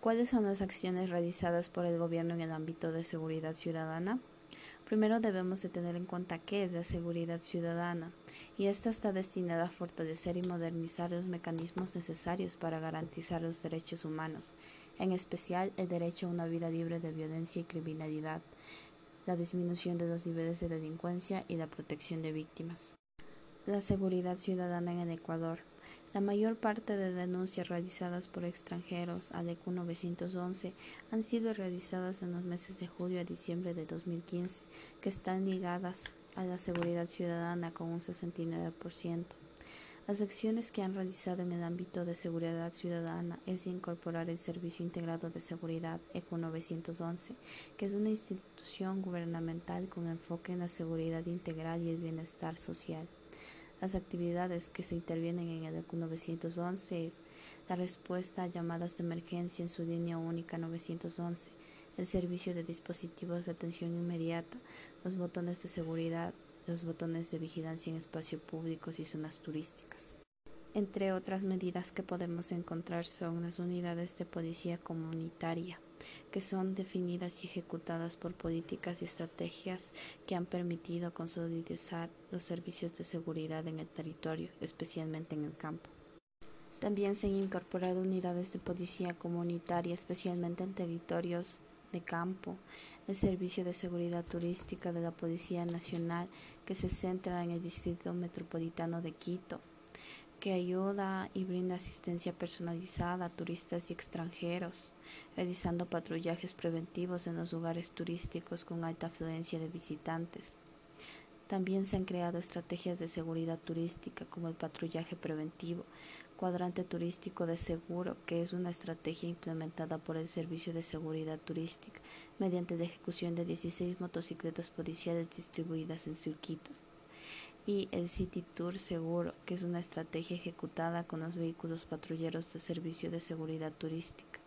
¿Cuáles son las acciones realizadas por el gobierno en el ámbito de seguridad ciudadana? Primero debemos de tener en cuenta qué es la seguridad ciudadana y esta está destinada a fortalecer y modernizar los mecanismos necesarios para garantizar los derechos humanos, en especial el derecho a una vida libre de violencia y criminalidad, la disminución de los niveles de delincuencia y la protección de víctimas. La seguridad ciudadana en el Ecuador. La mayor parte de denuncias realizadas por extranjeros al EQ 911 han sido realizadas en los meses de julio a diciembre de 2015, que están ligadas a la seguridad ciudadana con un 69%. Las acciones que han realizado en el ámbito de seguridad ciudadana es incorporar el Servicio Integrado de Seguridad ECO 911, que es una institución gubernamental con enfoque en la seguridad integral y el bienestar social. Las actividades que se intervienen en el ECO 911 es la respuesta a llamadas de emergencia en su línea única 911, el servicio de dispositivos de atención inmediata, los botones de seguridad, los botones de vigilancia en espacios públicos y zonas turísticas. Entre otras medidas que podemos encontrar son las unidades de policía comunitaria, que son definidas y ejecutadas por políticas y estrategias que han permitido consolidar los servicios de seguridad en el territorio, especialmente en el campo. También se han incorporado unidades de policía comunitaria, especialmente en territorios de campo, el Servicio de Seguridad Turística de la Policía Nacional que se centra en el Distrito Metropolitano de Quito, que ayuda y brinda asistencia personalizada a turistas y extranjeros, realizando patrullajes preventivos en los lugares turísticos con alta afluencia de visitantes. También se han creado estrategias de seguridad turística como el patrullaje preventivo, cuadrante turístico de seguro, que es una estrategia implementada por el Servicio de Seguridad Turística mediante la ejecución de 16 motocicletas policiales distribuidas en circuitos. Y el City Tour Seguro, que es una estrategia ejecutada con los vehículos patrulleros de Servicio de Seguridad Turística.